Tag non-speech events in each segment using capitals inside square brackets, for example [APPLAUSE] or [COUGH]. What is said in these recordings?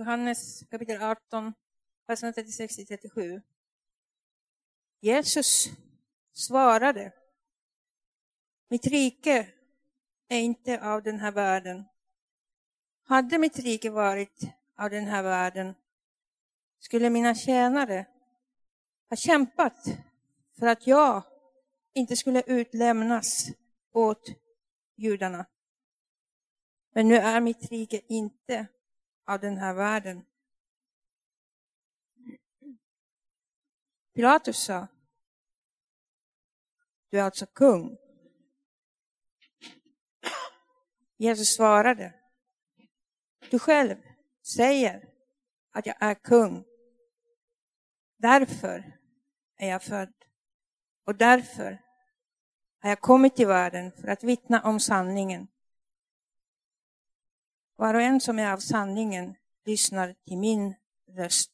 Johannes kapitel 18, verserna 36 till 37. Jesus svarade, mitt rike är inte av den här världen. Hade mitt rike varit av den här världen skulle mina tjänare ha kämpat för att jag inte skulle utlämnas åt judarna. Men nu är mitt rike inte av den här världen. Pilatus sa, du är alltså kung. Jesus svarade, du själv säger att jag är kung. Därför är jag född och därför har jag kommit till världen för att vittna om sanningen. Var och en som är av sanningen lyssnar till min röst.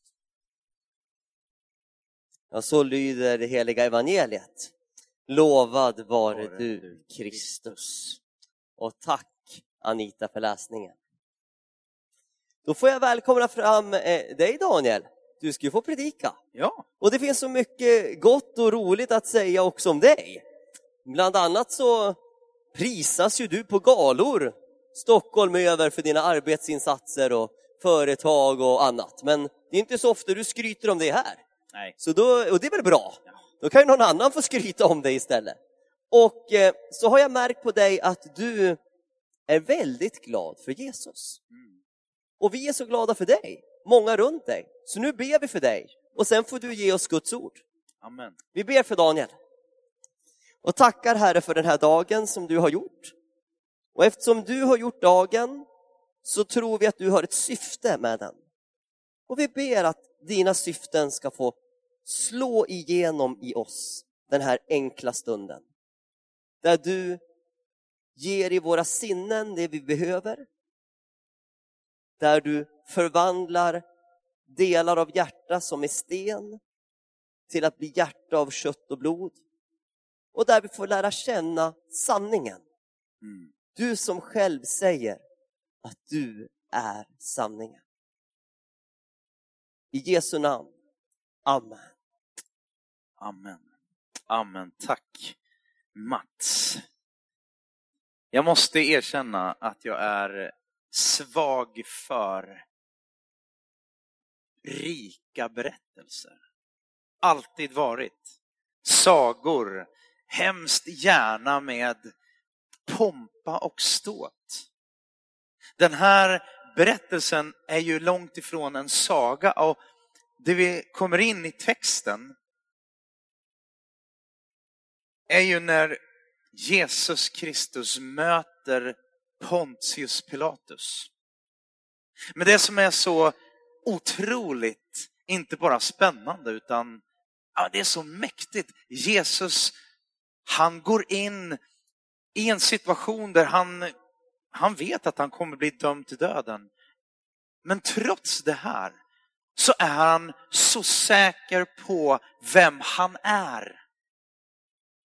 Ja, så lyder det heliga evangeliet. Lovad vare du, Kristus. Och tack Anita för läsningen. Då får jag välkomna fram eh, dig Daniel. Du ska ju få predika. Ja. Och det finns så mycket gott och roligt att säga också om dig. Bland annat så prisas ju du på galor Stockholm över för dina arbetsinsatser och företag och annat. Men det är inte så ofta du skryter om det här. Nej. Så då, och det är väl bra? Då kan ju någon annan få skryta om dig istället. Och eh, så har jag märkt på dig att du är väldigt glad för Jesus. Mm. Och vi är så glada för dig, många runt dig. Så nu ber vi för dig och sen får du ge oss Guds ord. Amen. Vi ber för Daniel. Och tackar Herre för den här dagen som du har gjort. Och eftersom du har gjort dagen så tror vi att du har ett syfte med den. Och vi ber att dina syften ska få slå igenom i oss den här enkla stunden. Där du ger i våra sinnen det vi behöver. Där du förvandlar delar av hjärta som är sten till att bli hjärta av kött och blod. Och där vi får lära känna sanningen. Mm. Du som själv säger att du är sanningen. I Jesu namn. Amen. Amen. Amen. Tack Mats. Jag måste erkänna att jag är svag för rika berättelser. Alltid varit. Sagor, hemskt gärna med pompa och ståt. Den här berättelsen är ju långt ifrån en saga och det vi kommer in i texten är ju när Jesus Kristus möter Pontius Pilatus. Men det som är så otroligt, inte bara spännande utan ja, det är så mäktigt. Jesus, han går in i en situation där han, han vet att han kommer bli dömd till döden. Men trots det här så är han så säker på vem han är.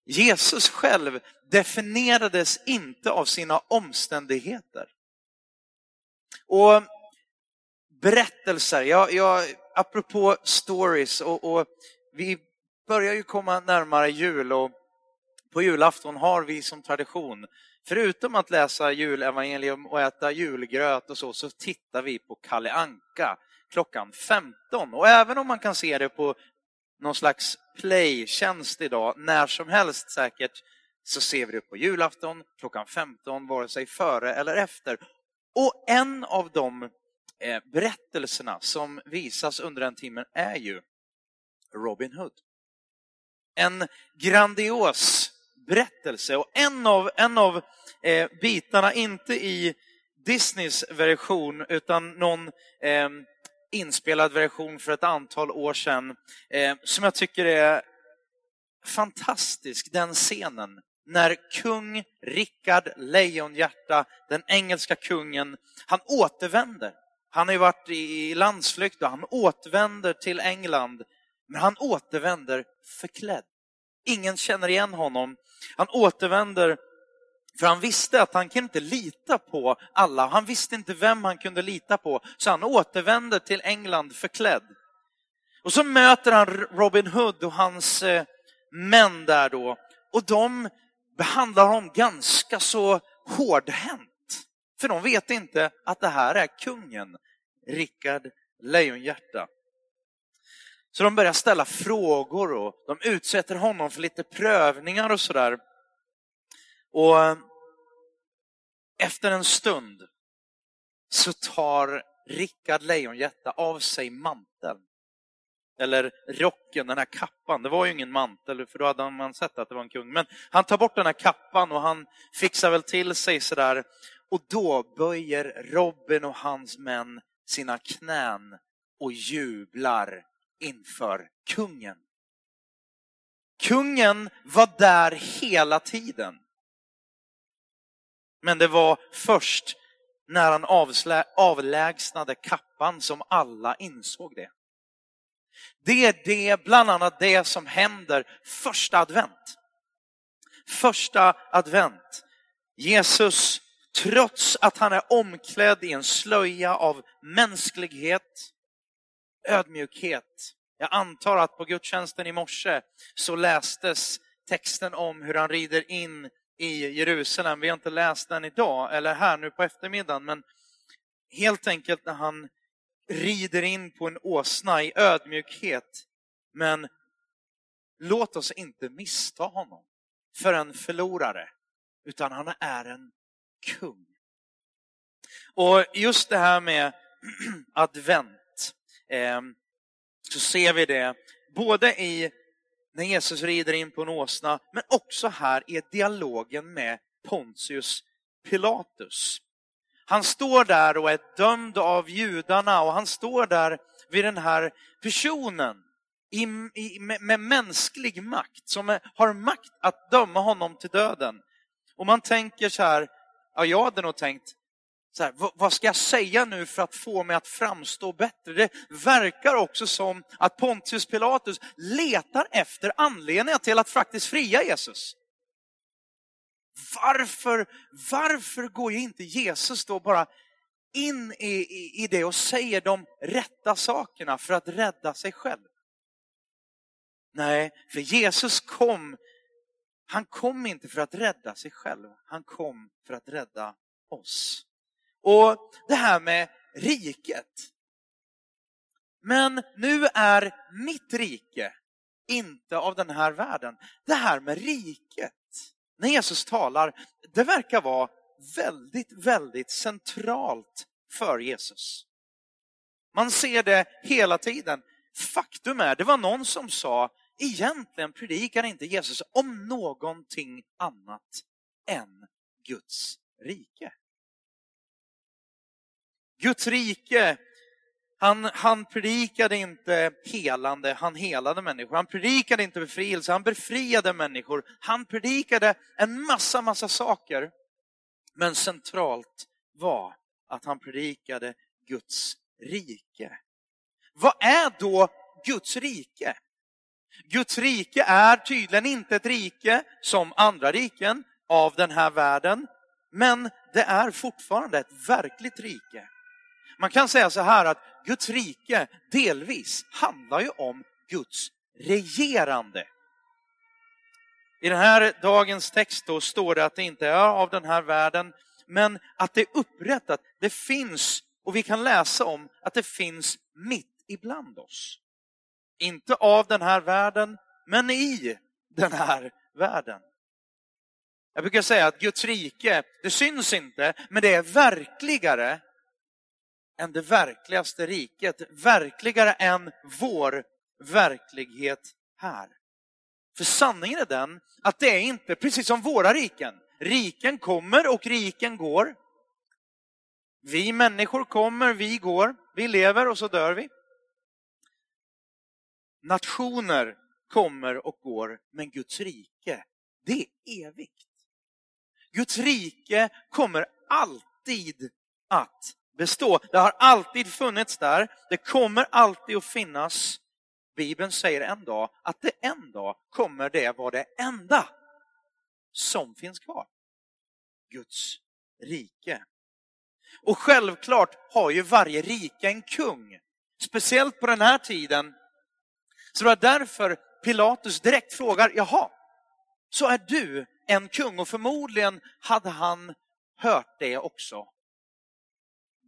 Jesus själv definierades inte av sina omständigheter. Och berättelser, jag, jag, apropå stories och, och vi börjar ju komma närmare jul och på julafton har vi som tradition, förutom att läsa julevangelium och äta julgröt och så, så tittar vi på Kalle Anka klockan 15. Och även om man kan se det på någon slags playtjänst idag, när som helst säkert, så ser vi det på julafton klockan 15, vare sig före eller efter. Och en av de eh, berättelserna som visas under den timmen är ju Robin Hood. En grandios berättelse och en av, en av eh, bitarna, inte i Disneys version utan någon eh, inspelad version för ett antal år sedan eh, som jag tycker är fantastisk, den scenen när kung Rickard Lejonhjärta, den engelska kungen, han återvänder. Han har ju varit i landsflykt och han återvänder till England, men han återvänder förklädd. Ingen känner igen honom. Han återvänder För han visste att han kunde inte lita på alla, han visste inte vem han kunde lita på, så han återvände till England förklädd. Och så möter han Robin Hood och hans eh, män där då, och de behandlar honom ganska så hårdhänt. För de vet inte att det här är kungen, Rickard Lejonhjärta. Så de börjar ställa frågor och de utsätter honom för lite prövningar och sådär. Och eh, efter en stund så tar Rickard Lejonhjärta av sig manteln. Eller rocken, den här kappan. Det var ju ingen mantel, för då hade man sett att det var en kung. Men han tar bort den här kappan och han fixar väl till sig sådär. Och då böjer Robin och hans män sina knän och jublar inför kungen. Kungen var där hela tiden. Men det var först när han avlägsnade kappan som alla insåg det. Det är det, bland annat det som händer första advent. Första advent. Jesus, trots att han är omklädd i en slöja av mänsklighet, ödmjukhet. Jag antar att på gudstjänsten i morse så lästes texten om hur han rider in i Jerusalem. Vi har inte läst den idag eller här nu på eftermiddagen, men helt enkelt när han rider in på en åsna i ödmjukhet. Men låt oss inte missta honom för en förlorare, utan han är en kung. Och just det här med [CLEARS THROAT] advent, Ehm, så ser vi det både i när Jesus rider in på en åsna, men också här i dialogen med Pontius Pilatus. Han står där och är dömd av judarna och han står där vid den här personen i, i, med, med, mänsklig makt, som är, har makt att döma honom till döden. Och man tänker så här, ja, jag hade nog tänkt, så här, vad ska jag säga nu för att få mig att framstå bättre? Det verkar också som att Pontius Pilatus letar efter anledningar till att faktiskt fria Jesus. Varför, varför går inte Jesus då bara in i, i, i det och säger de rätta sakerna för att rädda sig själv? Nej, för Jesus kom, han kom inte för att rädda sig själv, han kom för att rädda oss. Och det här med riket. Men nu är mitt rike inte av den här världen. Det här med riket, när Jesus talar, det verkar vara väldigt, väldigt centralt för Jesus. Man ser det hela tiden. Faktum är, det var någon som sa, egentligen predikar inte Jesus om någonting annat än Guds rike. Guds rike, han, han predikade inte helande, han helade människor. Han predikade inte befrielse, han befriade människor. Han predikade en massa, massa saker. Men centralt var att han predikade Guds rike. Vad är då Guds rike? Guds rike är tydligen inte ett rike som andra riken av den här världen, men det är fortfarande ett verkligt rike. Man kan säga så här att Guds rike delvis handlar ju om Guds regerande. I den här dagens text då står det att det inte är av den här världen, men att det är upprättat. Det finns, och vi kan läsa om att det finns mitt ibland oss. Inte av den här världen, men i den här världen. Jag brukar säga att Guds rike, det syns inte, men det är verkligare än det verkligaste riket, verkligare än vår verklighet här. För sanningen är den att det är inte precis som våra riken. Riken kommer och riken går. Vi människor kommer, vi går, vi lever och så dör vi. Nationer kommer och går, men Guds rike, det är evigt. Guds rike kommer alltid att bestå. Det har alltid funnits där, det kommer alltid att finnas. Bibeln säger en dag att det en dag kommer det vara det enda som finns kvar. Guds rike. Och självklart har ju varje rike en kung, speciellt på den här tiden. Så det var därför Pilatus direkt frågar, jaha, så är du en kung? Och förmodligen hade han hört det också.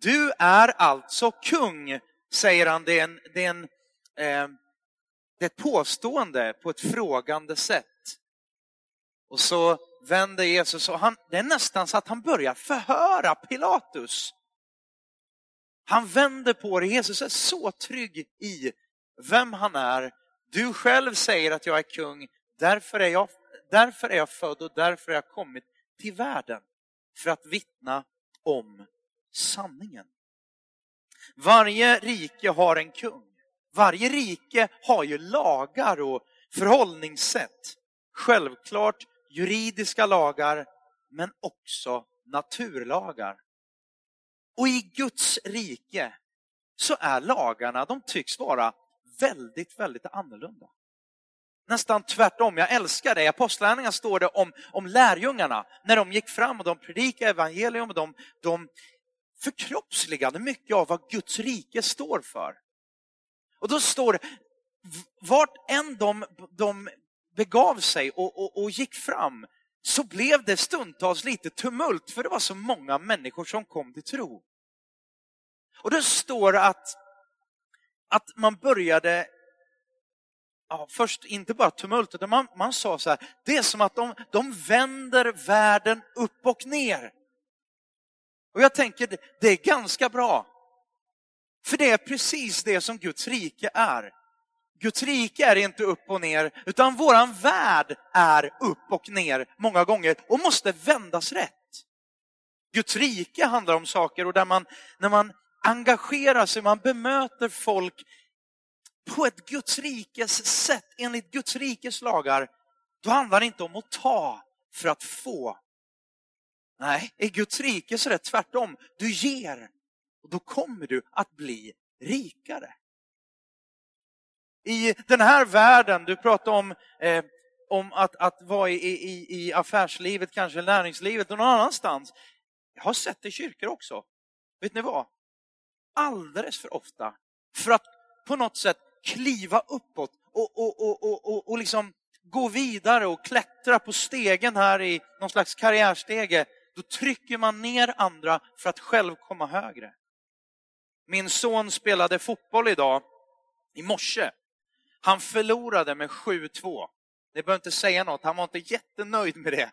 Du är alltså kung, säger han. Det är, en, det är, en, eh, det är ett påstående på ett frågande sätt. Och så vänder Jesus och han, det är nästan så att han börjar förhöra Pilatus. Han vänder på det. Jesus är så trygg i vem han är. Du själv säger att jag är kung, därför är jag, därför är jag född och därför har jag kommit till världen. För att vittna om sanningen. Varje rike har en kung. Varje rike har ju lagar och förhållningssätt. Självklart juridiska lagar, men också naturlagar. Och i Guds rike så är lagarna, de tycks vara väldigt, väldigt annorlunda. Nästan tvärtom. Jag älskar det. I Apostlagärningarna står det om, om lärjungarna, när de gick fram och de predikade evangelium och de, de förkroppsligande mycket av vad Guds rike står för. Och då står det, vart än de, de begav sig och, och, och gick fram så blev det stundtals lite tumult för det var så många människor som kom till tro. Och då står det att, att man började, ja, först inte bara tumult, utan man, man sa så här, det är som att de, de vänder världen upp och ner. Och jag tänker, det är ganska bra. För det är precis det som Guds rike är. Guds rike är inte upp och ner, utan våran värld är upp och ner många gånger och måste vändas rätt. Guds rike handlar om saker och där man, när man engagerar sig, man bemöter folk på ett Guds rikes sätt, enligt Guds rikes lagar, då handlar det inte om att ta för att få. Nej, i Guds rike så är det tvärtom. Du ger och då kommer du att bli rikare. I den här världen, du pratar om, eh, om att, att vara i, i, i affärslivet, kanske näringslivet och någon annanstans. Jag har sett det i kyrkor också. Vet ni vad? Alldeles för ofta, för att på något sätt kliva uppåt och, och, och, och, och, och liksom gå vidare och klättra på stegen här i någon slags karriärstege, då trycker man ner andra för att själv komma högre. Min son spelade fotboll idag, i morse. Han förlorade med 7-2. Det behöver inte säga något, han var inte jättenöjd med det.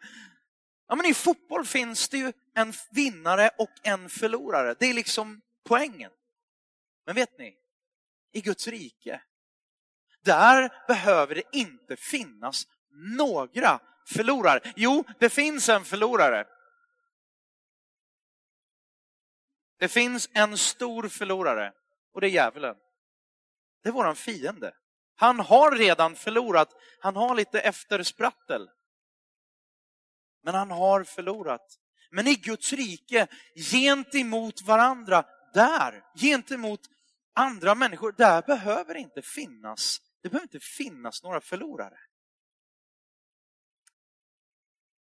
Ja, men I fotboll finns det ju en vinnare och en förlorare. Det är liksom poängen. Men vet ni, i Guds rike, där behöver det inte finnas några förlorare. Jo, det finns en förlorare. Det finns en stor förlorare och det är djävulen. Det är våran fiende. Han har redan förlorat. Han har lite eftersprattel. Men han har förlorat. Men i Guds rike, gentemot varandra, där, gentemot andra människor, där behöver det inte finnas, det behöver inte finnas några förlorare.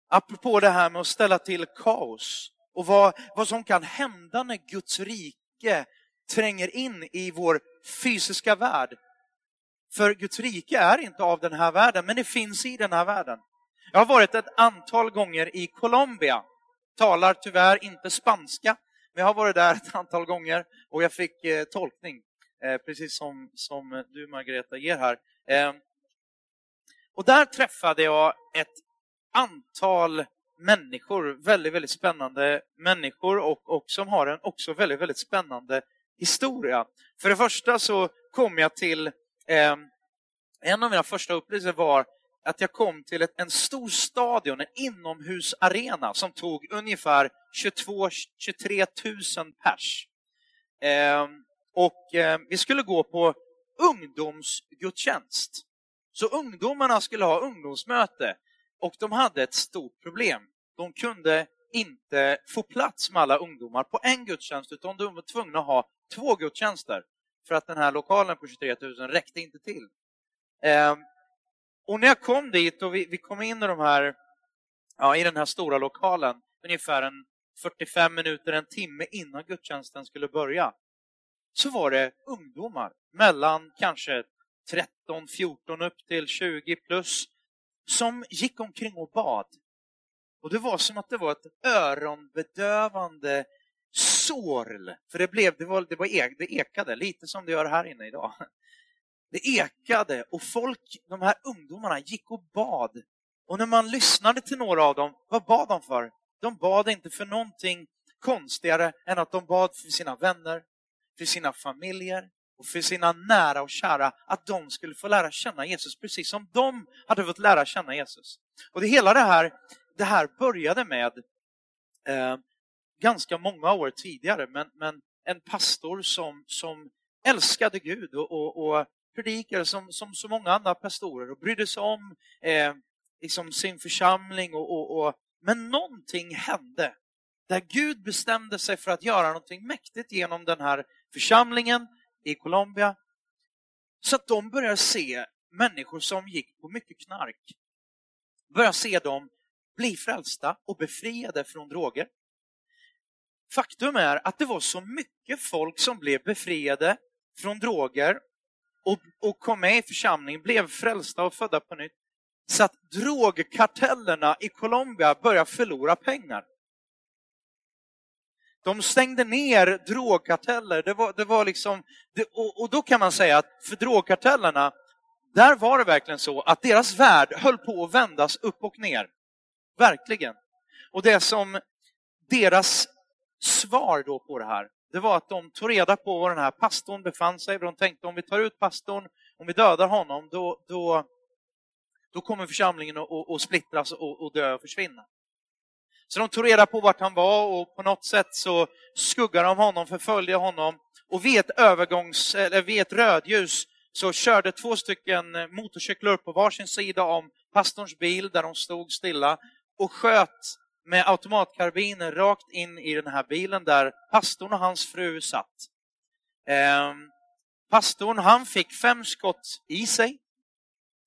Apropå det här med att ställa till kaos och vad, vad som kan hända när Guds rike tränger in i vår fysiska värld för Guds rike är inte av den här världen, men det finns i den här världen. Jag har varit ett antal gånger i Colombia, talar tyvärr inte spanska, men jag har varit där ett antal gånger och jag fick eh, tolkning, eh, precis som, som du Margareta ger här. Eh, och där träffade jag ett antal människor, väldigt, väldigt spännande människor och, och som har en också väldigt, väldigt spännande historia. För det första så kom jag till eh, en av mina första upplevelser var att jag kom till ett, en stor stadion, en inomhusarena som tog ungefär 22-23 000 pers. Eh, och eh, vi skulle gå på ungdomsgudstjänst. Så ungdomarna skulle ha ungdomsmöte och de hade ett stort problem. De kunde inte få plats med alla ungdomar på en gudstjänst utan de var tvungna att ha två gudstjänster för att den här lokalen på 23 000 räckte inte till. Ehm, och när jag kom dit och vi, vi kom in i, de här, ja, i den här stora lokalen ungefär en 45 minuter, en timme innan gudstjänsten skulle börja, så var det ungdomar mellan kanske 13, 14 upp till 20 plus som gick omkring och bad. Och det var som att det var ett öronbedövande sorl. För det, blev, det, var, det, var, det ekade, lite som det gör här inne idag. Det ekade och folk, de här ungdomarna, gick och bad. Och när man lyssnade till några av dem, vad bad de för? De bad inte för någonting konstigare än att de bad för sina vänner, för sina familjer och för sina nära och kära, att de skulle få lära känna Jesus precis som de hade fått lära känna Jesus. Och det hela det här, det här började med eh, ganska många år tidigare, men, men en pastor som, som älskade Gud och, och, och predikade som, som så många andra pastorer och brydde sig om eh, liksom sin församling. Och, och, och, men någonting hände där Gud bestämde sig för att göra någonting mäktigt genom den här församlingen i Colombia. Så att de började se människor som gick på mycket knark, började se dem bli frälsta och befriade från droger. Faktum är att det var så mycket folk som blev befriade från droger och, och kom med i församlingen, blev frälsta och födda på nytt, så att drogkartellerna i Colombia började förlora pengar. De stängde ner drogkarteller. Det var, det var liksom, det, och, och, då kan man säga att för drogkartellerna, där var det verkligen så att deras värld höll på att vändas upp och ner. Verkligen. Och det som deras svar då på det här, det var att de tog reda på var den här pastorn befann sig. De tänkte om vi tar ut pastorn, om vi dödar honom, då, då, då kommer församlingen att, splittras och, och dö och försvinna. Så de tog reda på vart han var och på något sätt så skuggade de honom, förföljde honom och vid ett övergångs, eller vid ett rödljus så körde två stycken motorcyklar upp på varsin sida om pastorns bil där de stod stilla och sköt med automatkarbiner rakt in i den här bilen där pastorn och hans fru satt. Eh, pastorn han fick fem skott i sig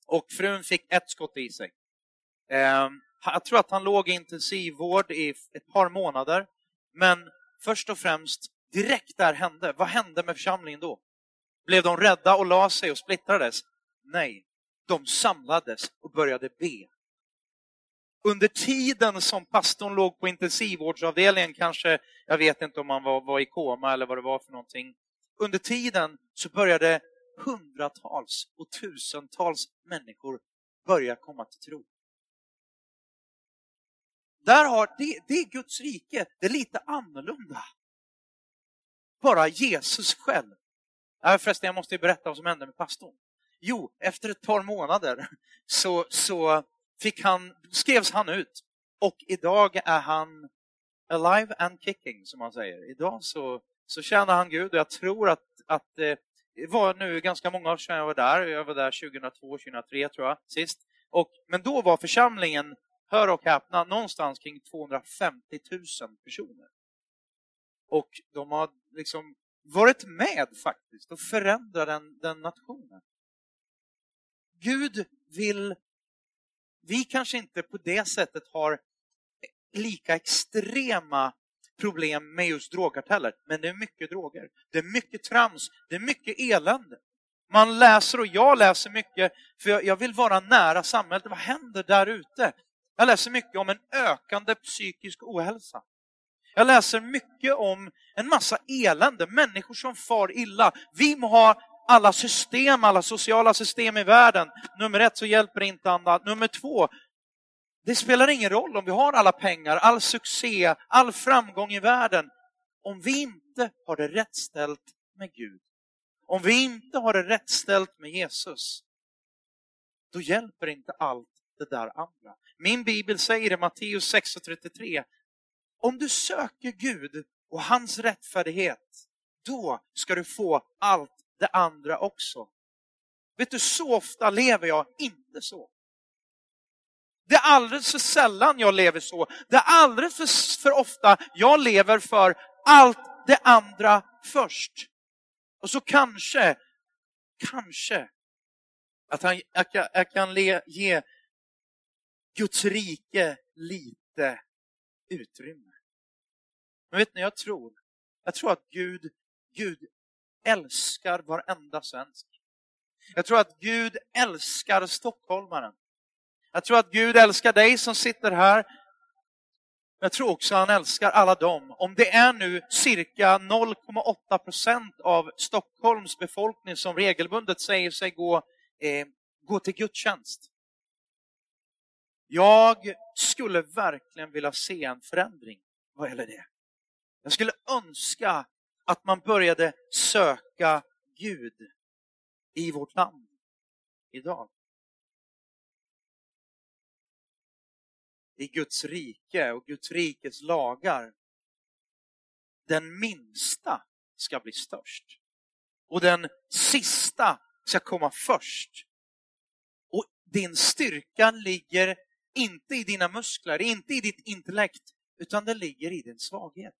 och frun fick ett skott i sig. Eh, jag tror att han låg i intensivvård i ett par månader. Men först och främst, direkt där hände, vad hände med församlingen då? Blev de rädda och la sig och splittrades? Nej, de samlades och började be. Under tiden som pastorn låg på intensivvårdsavdelningen, kanske, jag vet inte om han var, var i koma eller vad det var för någonting. Under tiden så började hundratals och tusentals människor börja komma till tro. Där har, det, det är Guds rike, det är lite annorlunda. Bara Jesus själv. Äh, förresten, jag måste berätta vad som hände med pastorn. Jo, efter ett par månader så, så fick han, skrevs han ut och idag är han alive and kicking, som man säger. Idag så, så tjänar han Gud och jag tror att, att det var nu ganska många år sedan jag var där. Jag var där 2002, 2003 tror jag, sist. Och, men då var församlingen hör och häpna, någonstans kring 250 000 personer. Och de har liksom varit med faktiskt och förändrat den, den nationen. Gud vill, vi kanske inte på det sättet har lika extrema problem med just drogkarteller, men det är mycket droger. Det är mycket trams, det är mycket elände. Man läser och jag läser mycket för jag vill vara nära samhället. Vad händer där ute? Jag läser mycket om en ökande psykisk ohälsa. Jag läser mycket om en massa elände, människor som far illa. Vi må ha alla system, alla sociala system i världen. Nummer ett så hjälper det inte annat. Nummer två, det spelar ingen roll om vi har alla pengar, all succé, all framgång i världen. Om vi inte har det rätt ställt med Gud, om vi inte har det rätt ställt med Jesus, då hjälper inte allt det där andra. Min bibel säger i Matteus 6.33, om du söker Gud och hans rättfärdighet, då ska du få allt det andra också. Vet du, så ofta lever jag inte så. Det är alldeles för sällan jag lever så. Det är alldeles för, för ofta jag lever för allt det andra först. Och så kanske, kanske, att han, jag, jag, kan le, ge Guds rike lite utrymme. Men vet ni, jag tror, jag tror att Gud, Gud älskar varenda svensk. Jag tror att Gud älskar stockholmaren. Jag tror att Gud älskar dig som sitter här. Jag tror också att han älskar alla dem. Om det är nu cirka 0,8 procent av Stockholms befolkning som regelbundet säger sig gå, eh, gå till gudstjänst. Jag skulle verkligen vilja se en förändring vad gäller det. Jag skulle önska att man började söka Gud i vårt land idag. I Guds rike och Guds rikes lagar. Den minsta ska bli störst. Och den sista ska komma först. Och din styrka ligger inte i dina muskler, inte i ditt intellekt, utan det ligger i din svaghet.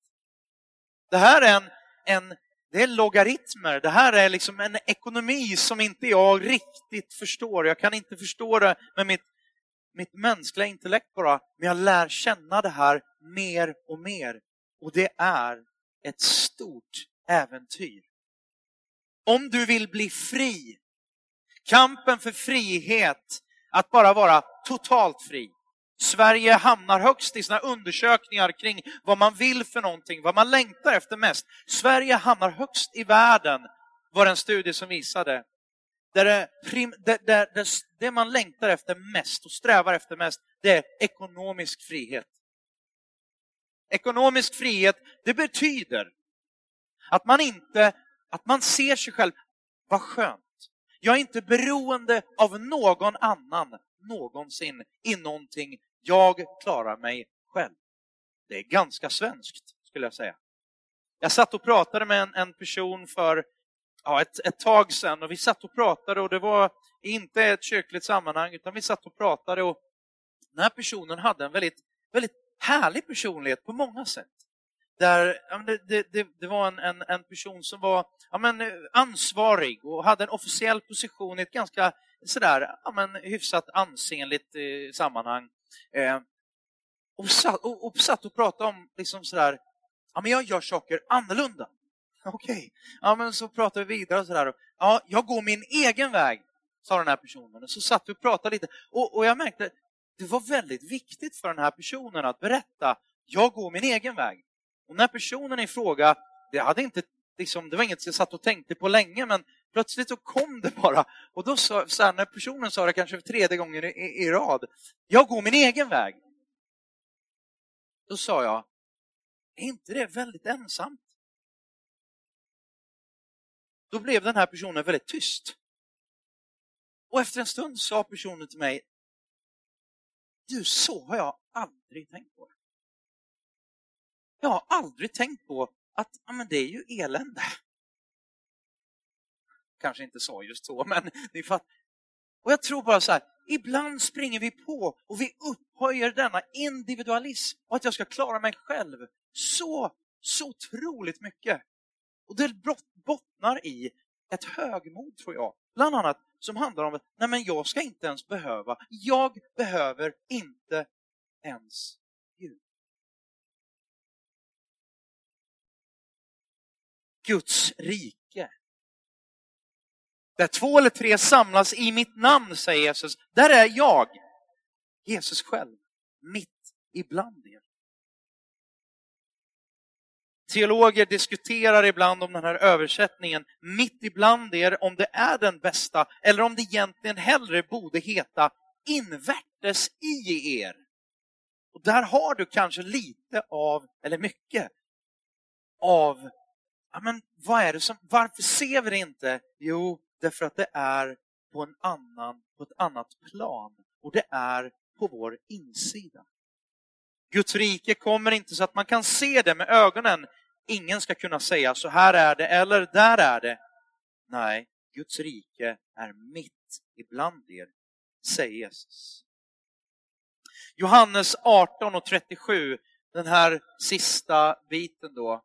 Det här är en, en det är logaritmer, det här är liksom en ekonomi som inte jag riktigt förstår. Jag kan inte förstå det med mitt, mitt mänskliga intellekt bara, men jag lär känna det här mer och mer. Och det är ett stort äventyr. Om du vill bli fri, kampen för frihet, att bara vara totalt fri. Sverige hamnar högst i sina undersökningar kring vad man vill för någonting, vad man längtar efter mest. Sverige hamnar högst i världen, var en studie som visade. Där det, prim, där, där, där det man längtar efter mest och strävar efter mest, det är ekonomisk frihet. Ekonomisk frihet, det betyder att man inte, att man ser sig själv, vad skönt. Jag är inte beroende av någon annan någonsin i någonting. Jag klarar mig själv. Det är ganska svenskt, skulle jag säga. Jag satt och pratade med en, en person för ja, ett, ett tag sedan och vi satt och pratade och det var inte ett kyrkligt sammanhang utan vi satt och pratade och den här personen hade en väldigt, väldigt härlig personlighet på många sätt. Där, ja, det, det, det, var en, en, en, person som var ja, men, ansvarig och hade en officiell position i ett ganska sådär, ja, men, hyfsat ansenligt eh, sammanhang. Eh, och, satt, och, och satt och pratade om liksom sådär, ja men jag gör saker annorlunda. [LAUGHS] Okej, okay. ja men så pratade vi vidare och sådär. Ja, jag går min egen väg, sa den här personen. Och så satt vi och pratade lite och, och jag märkte det var väldigt viktigt för den här personen att berätta, jag går min egen väg. Och när personen i fråga, det, hade inte, liksom, det var inget jag satt och tänkte på länge, men plötsligt så kom det bara. Och då sa, så här, när personen sa det kanske för tredje gången i, i rad, jag går min egen väg. Då sa jag, är inte det väldigt ensamt? Då blev den här personen väldigt tyst. Och efter en stund sa personen till mig, du, så har jag aldrig tänkt på det. Jag har aldrig tänkt på att ja, men det är ju elände. Kanske inte sa just så, men ni fattar. Och jag tror bara så här, ibland springer vi på och vi upphöjer denna individualism och att jag ska klara mig själv så, så otroligt mycket. Och det bottnar i ett högmod, tror jag. Bland annat som handlar om att nej men jag ska inte ens behöva, jag behöver inte ens Gud. Guds rike. Där två eller tre samlas i mitt namn, säger Jesus, där är jag, Jesus själv, mitt ibland er. Teologer diskuterar ibland om den här översättningen, mitt ibland er, om det är den bästa eller om det egentligen hellre borde heta invärtes i er. Och där har du kanske lite av, eller mycket, av ja, men vad är det som, varför ser vi det inte? Jo, därför att det är på, en annan, på ett annat plan och det är på vår insida. Guds rike kommer inte så att man kan se det med ögonen. Ingen ska kunna säga så här är det eller där är det. Nej, Guds rike är mitt ibland er, säger Jesus. Johannes 18 och 37, den här sista biten då,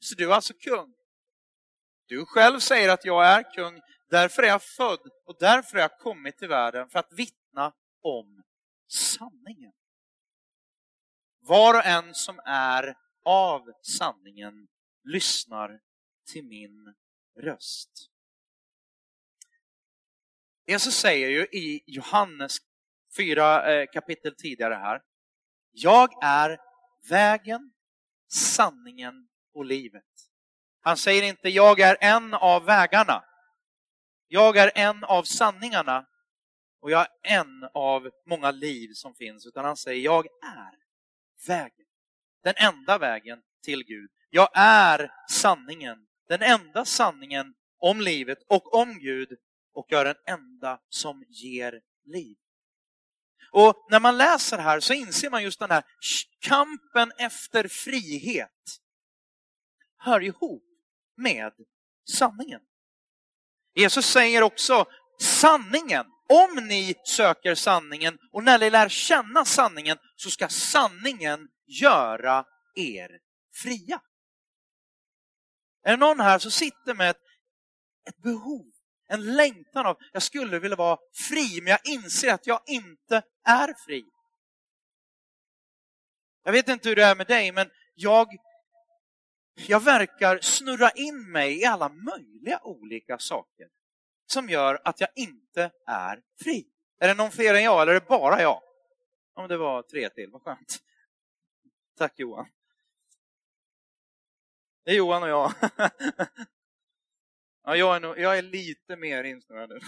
så du är alltså kung. Du själv säger att jag är kung, därför är jag född och därför har jag kommit till världen för att vittna om sanningen. Var och en som är av sanningen lyssnar till min röst. Jesus säger ju i Johannes fyra eh, kapitel tidigare här. Jag är vägen, sanningen och livet. Han säger inte jag är en av vägarna. Jag är en av sanningarna och jag är en av många liv som finns. Utan han säger jag är vägen. Den enda vägen till Gud. Jag är sanningen. Den enda sanningen om livet och om Gud och jag är den enda som ger liv. Och när man läser här så inser man just den här kampen efter frihet hör ihop med sanningen. Jesus säger också sanningen. Om ni söker sanningen och när ni lär känna sanningen så ska sanningen göra er fria. Är det någon här som sitter med ett, ett behov en längtan av, jag skulle vilja vara fri, men jag inser att jag inte är fri. Jag vet inte hur det är med dig, men jag, jag verkar snurra in mig i alla möjliga olika saker som gör att jag inte är fri. Är det någon fler än jag eller är det bara jag? Om det var tre till, vad skönt. Tack Johan. Det är Johan och jag. [LAUGHS] Ja, jag är, nog, jag är lite mer insnurrad nu.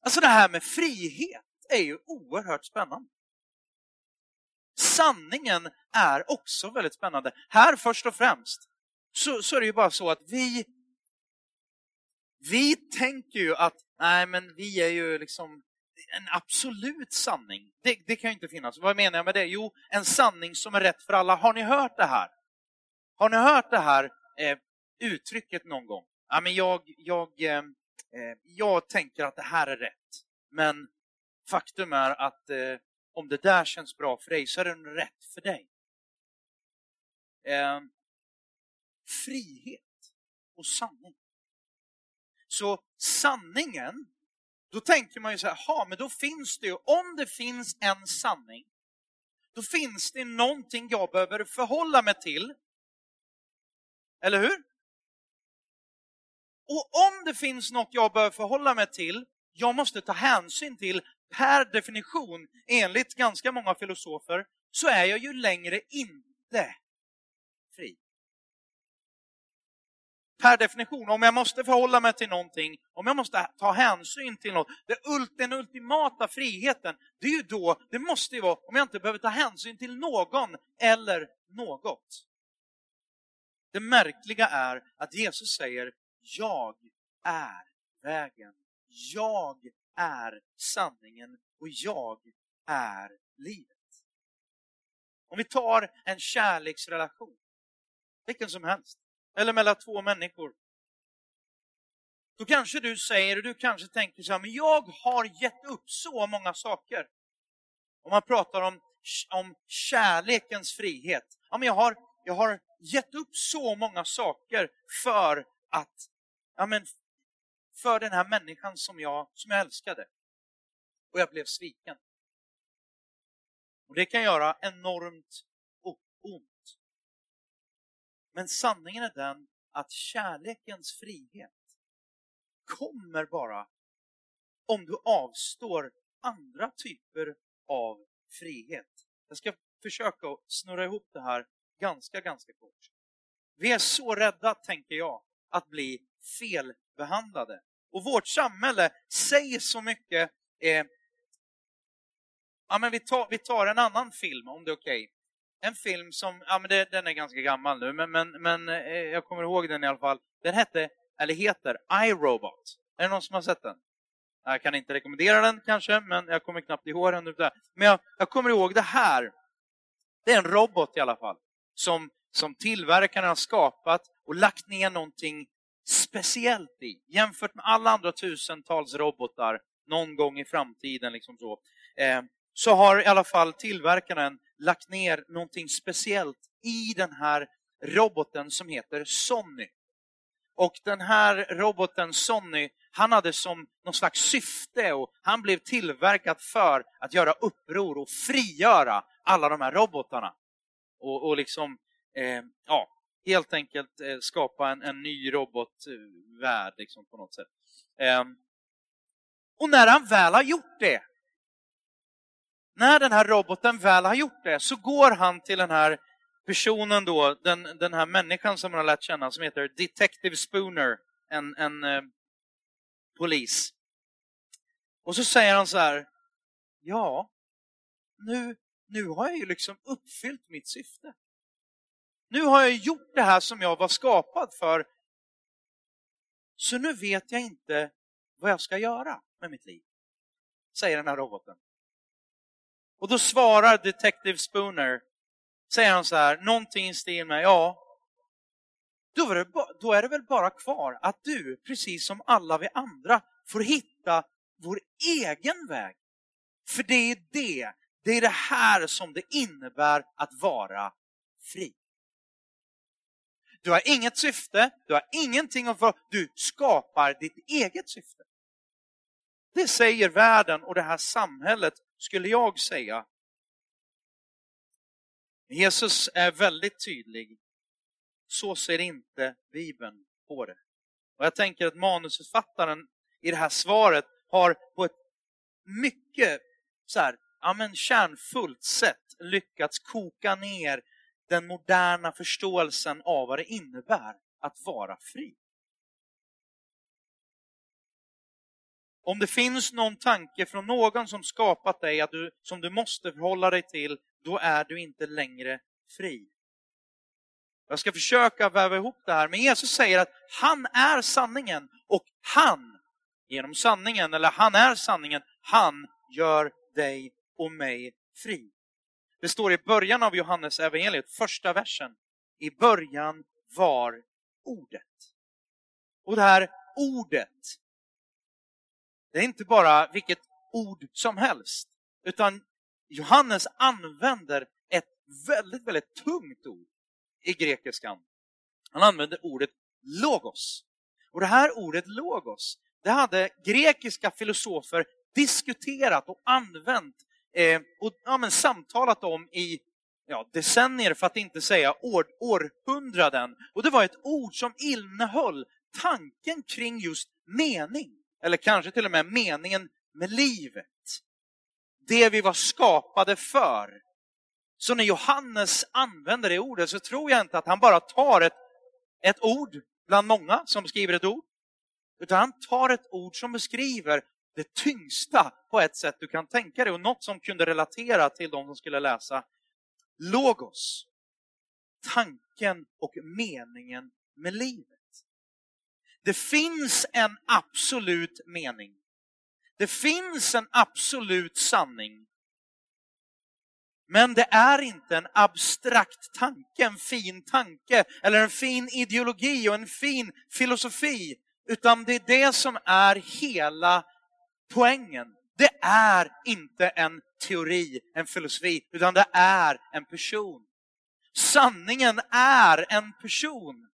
Alltså det här med frihet är ju oerhört spännande. Sanningen är också väldigt spännande. Här först och främst så, så är det ju bara så att vi, vi tänker ju att nej men vi är ju liksom en absolut sanning. Det, det kan ju inte finnas. Vad menar jag med det? Jo, en sanning som är rätt för alla. Har ni hört det här? Har ni hört det här eh, uttrycket någon gång. Ja, men jag, jag, eh, eh jag tänker att det här är rätt. Men faktum är att eh, om det där känns bra för dig så är det rätt för dig. Eh, frihet och sanning. Så sanningen, då tänker man ju så här, ha, men då finns det ju, om det finns en sanning, då finns det någonting jag behöver förhålla mig till. Eller hur? Och om det finns något jag behöver förhålla mig till, jag måste ta hänsyn till, per definition, enligt ganska många filosofer, så är jag ju längre inte fri. Per definition, om jag måste förhålla mig till någonting, om jag måste ta hänsyn till något, den ultimata friheten, det är ju då, det måste ju vara om jag inte behöver ta hänsyn till någon eller något. Det märkliga är att Jesus säger, jag är vägen. Jag är sanningen och jag är livet. Om vi tar en kärleksrelation, vilken som helst, eller mellan två människor. Då kanske du säger, och du kanske tänker så här, men jag har gett upp så många saker. Om man pratar om, om kärlekens frihet. Ja, men jag, har, jag har gett upp så många saker för att ja, men för den här människan som jag, som jag älskade. Och jag blev sviken. Och Det kan göra enormt ont. Men sanningen är den att kärlekens frihet kommer bara om du avstår andra typer av frihet. Jag ska försöka snurra ihop det här ganska, ganska kort. Vi är så rädda, tänker jag, att bli felbehandlade. Och vårt samhälle säger så mycket. Eh, ja, men vi, tar, vi tar en annan film om det är okej. Okay. En film som, ja men det, den är ganska gammal nu, men, men, men eh, jag kommer ihåg den i alla fall. Den hette, eller heter, iRobot. Är det någon som har sett den? Jag kan inte rekommendera den kanske, men jag kommer knappt ihåg den. Men jag, jag kommer ihåg det här. Det är en robot i alla fall, som, som tillverkaren har skapat och lagt ner någonting speciellt i. Jämfört med alla andra tusentals robotar någon gång i framtiden, liksom så, eh, så har i alla fall tillverkaren lagt ner någonting speciellt i den här roboten som heter Sonny. Och den här roboten Sonny, han hade som någon slags syfte och han blev tillverkad för att göra uppror och frigöra alla de här robotarna. Och, och liksom, eh, ja, helt enkelt eh, skapa en, en ny robotvärld liksom, på något sätt. Ehm, och när han väl har gjort det, när den här roboten väl har gjort det, så går han till den här personen då, den, den här människan som han har lärt känna, som heter Detective Spooner, en, en eh, polis. Och så säger han så här, ja, nu, nu har jag ju liksom uppfyllt mitt syfte. Nu har jag gjort det här som jag var skapad för. Så nu vet jag inte vad jag ska göra med mitt liv, säger den här roboten. Och då svarar Detective Spooner, säger han så här, någonting i stil med, ja, då är, det, då är det väl bara kvar att du, precis som alla vi andra, får hitta vår egen väg. För det är det, det är det här som det innebär att vara fri. Du har inget syfte, du har ingenting att få, du skapar ditt eget syfte. Det säger världen och det här samhället, skulle jag säga. Jesus är väldigt tydlig. Så ser inte Bibeln på det. Och jag tänker att manusförfattaren i det här svaret har på ett mycket så här, ja, men kärnfullt sätt lyckats koka ner den moderna förståelsen av vad det innebär att vara fri. Om det finns någon tanke från någon som skapat dig att du, som du måste förhålla dig till, då är du inte längre fri. Jag ska försöka väva ihop det här, men Jesus säger att han är sanningen och han, genom sanningen, eller han är sanningen, han gör dig och mig fri. Det står i början av Johannes evangeliet, första versen. I början var ordet. Och det här ordet, det är inte bara vilket ord som helst, utan Johannes använder ett väldigt, väldigt tungt ord i grekiskan. Han använder ordet logos. Och det här ordet logos, det hade grekiska filosofer diskuterat och använt eh, och ja, men, samtalat om i ja, decennier, för att inte säga år, århundraden. Och det var ett ord som innehöll tanken kring just mening, eller kanske till och med meningen med livet. Det vi var skapade för. Så när Johannes använder det ordet så tror jag inte att han bara tar ett, ett ord bland många som skriver ett ord, utan han tar ett ord som beskriver det tyngsta på ett sätt du kan tänka dig och något som kunde relatera till de som skulle läsa. Logos, tanken och meningen med livet. Det finns en absolut mening. Det finns en absolut sanning. Men det är inte en abstrakt tanke, en fin tanke eller en fin ideologi och en fin filosofi, utan det är det som är hela poängen. Det är inte en teori, en filosofi, utan det är en person. Sanningen är en person.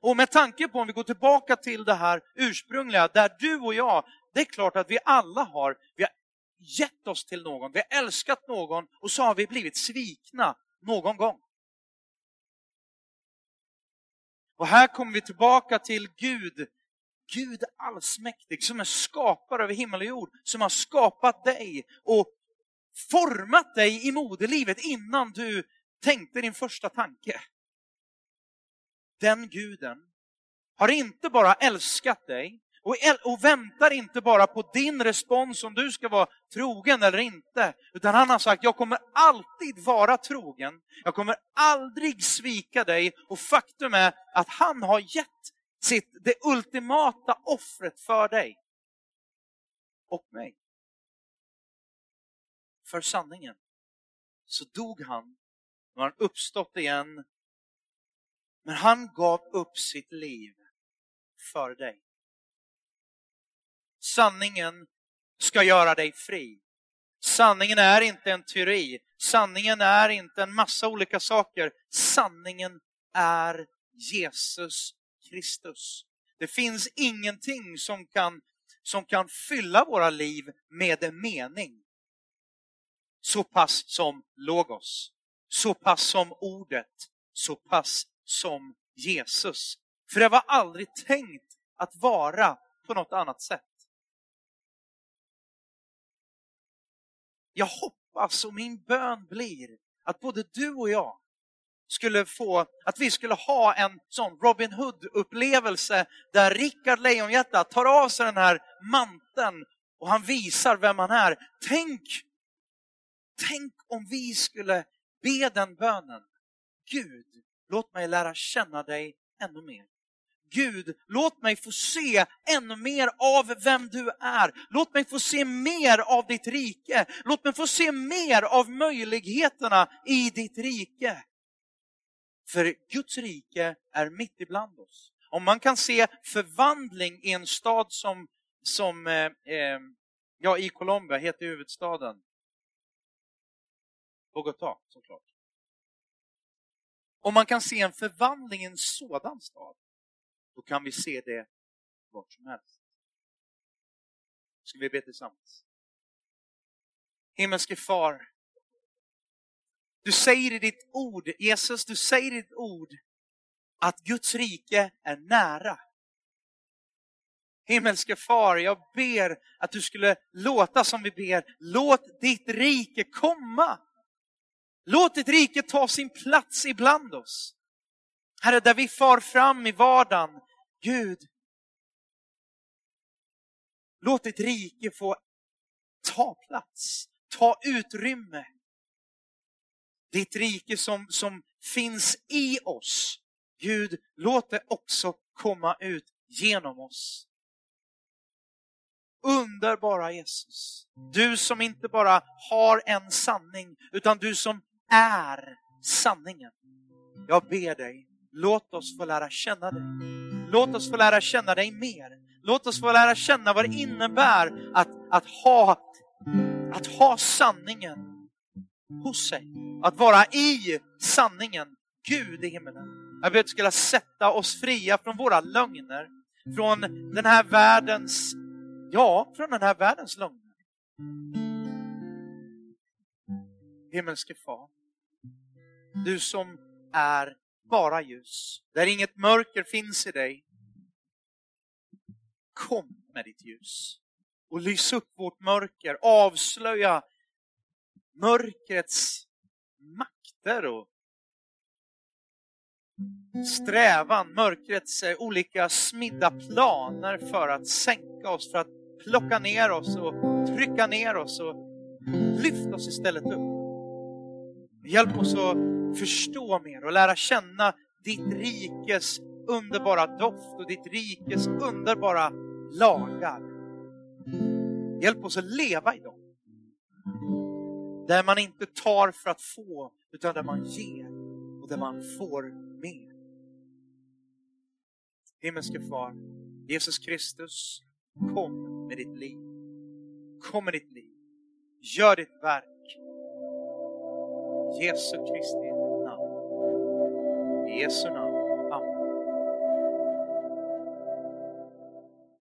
Och med tanke på om vi går tillbaka till det här ursprungliga, där du och jag, det är klart att vi alla har, vi har gett oss till någon, vi har älskat någon och så har vi blivit svikna någon gång. Och här kommer vi tillbaka till Gud Gud allsmäktig som är skapare över himmel och jord, som har skapat dig och format dig i moderlivet innan du tänkte din första tanke. Den guden har inte bara älskat dig och, och väntar inte bara på din respons om du ska vara trogen eller inte, utan han har sagt jag kommer alltid vara trogen, jag kommer aldrig svika dig och faktum är att han har gett sitt, det ultimata offret för dig och mig. För sanningen. Så dog han, nu har han uppstått igen, men han gav upp sitt liv för dig. Sanningen ska göra dig fri. Sanningen är inte en teori. Sanningen är inte en massa olika saker. Sanningen är Jesus Kristus. Det finns ingenting som kan, som kan fylla våra liv med en mening. så pass som Logos, så pass som Ordet, så pass som Jesus. För det var aldrig tänkt att vara på något annat sätt. Jag hoppas och min bön blir att både du och jag skulle få, att vi skulle ha en sån Robin Hood-upplevelse där Rickard Lejonhjärta tar av sig den här manteln och han visar vem han är. Tänk, tänk om vi skulle be den bönen. Gud, låt mig lära känna dig ännu mer. Gud, låt mig få se ännu mer av vem du är. Låt mig få se mer av ditt rike. Låt mig få se mer av möjligheterna i ditt rike. För Guds rike är mitt ibland oss. Om man kan se förvandling i en stad som, som eh, eh ja, i Colombia heter huvudstaden Bogotá såklart. Om man kan se en förvandling i en sådan stad, då kan vi se det vart som helst. Ska vi be tillsammans? Himmelske far, du säger i ditt ord, Jesus, du säger i ditt ord att Guds rike är nära. Himmelske far, jag ber att du skulle låta som vi ber, låt ditt rike komma. Låt ditt rike ta sin plats ibland oss. Herre, där vi far fram i vardagen, Gud, låt ditt rike få ta plats, ta utrymme. Ditt rike som, som finns i oss. Gud, låt det också komma ut genom oss. Underbara Jesus. Du som inte bara har en sanning, utan du som är sanningen. Jag ber dig, låt oss få lära känna dig. Låt oss få lära känna dig mer. Låt oss få lära känna vad det innebär att, att, ha, att ha sanningen hos sig. Att vara i sanningen, Gud i himmelen. Jag ber att du skulle sätta oss fria från våra lögner, från den här världens, ja, från den här världens lögner. Himmelske far, du som är bara ljus, där inget mörker finns i dig. Kom med ditt ljus och lys upp vårt mörker, avslöja mörkrets makter och strävan, mörkrets eh, olika smidda planer för att sänka oss, för att plocka ner oss och trycka ner oss och lyfta oss istället upp. Hjälp oss att förstå mer och lära känna ditt rikes underbara doft och ditt rikes underbara lagar. Hjälp oss att leva i dem. Där man inte tar för att få, utan där man ger och där man får mer. Himmelske Far, Jesus Kristus, kom med ditt liv. Kom med ditt liv. Gör ditt verk. Jesu Kristi I Jesu namn.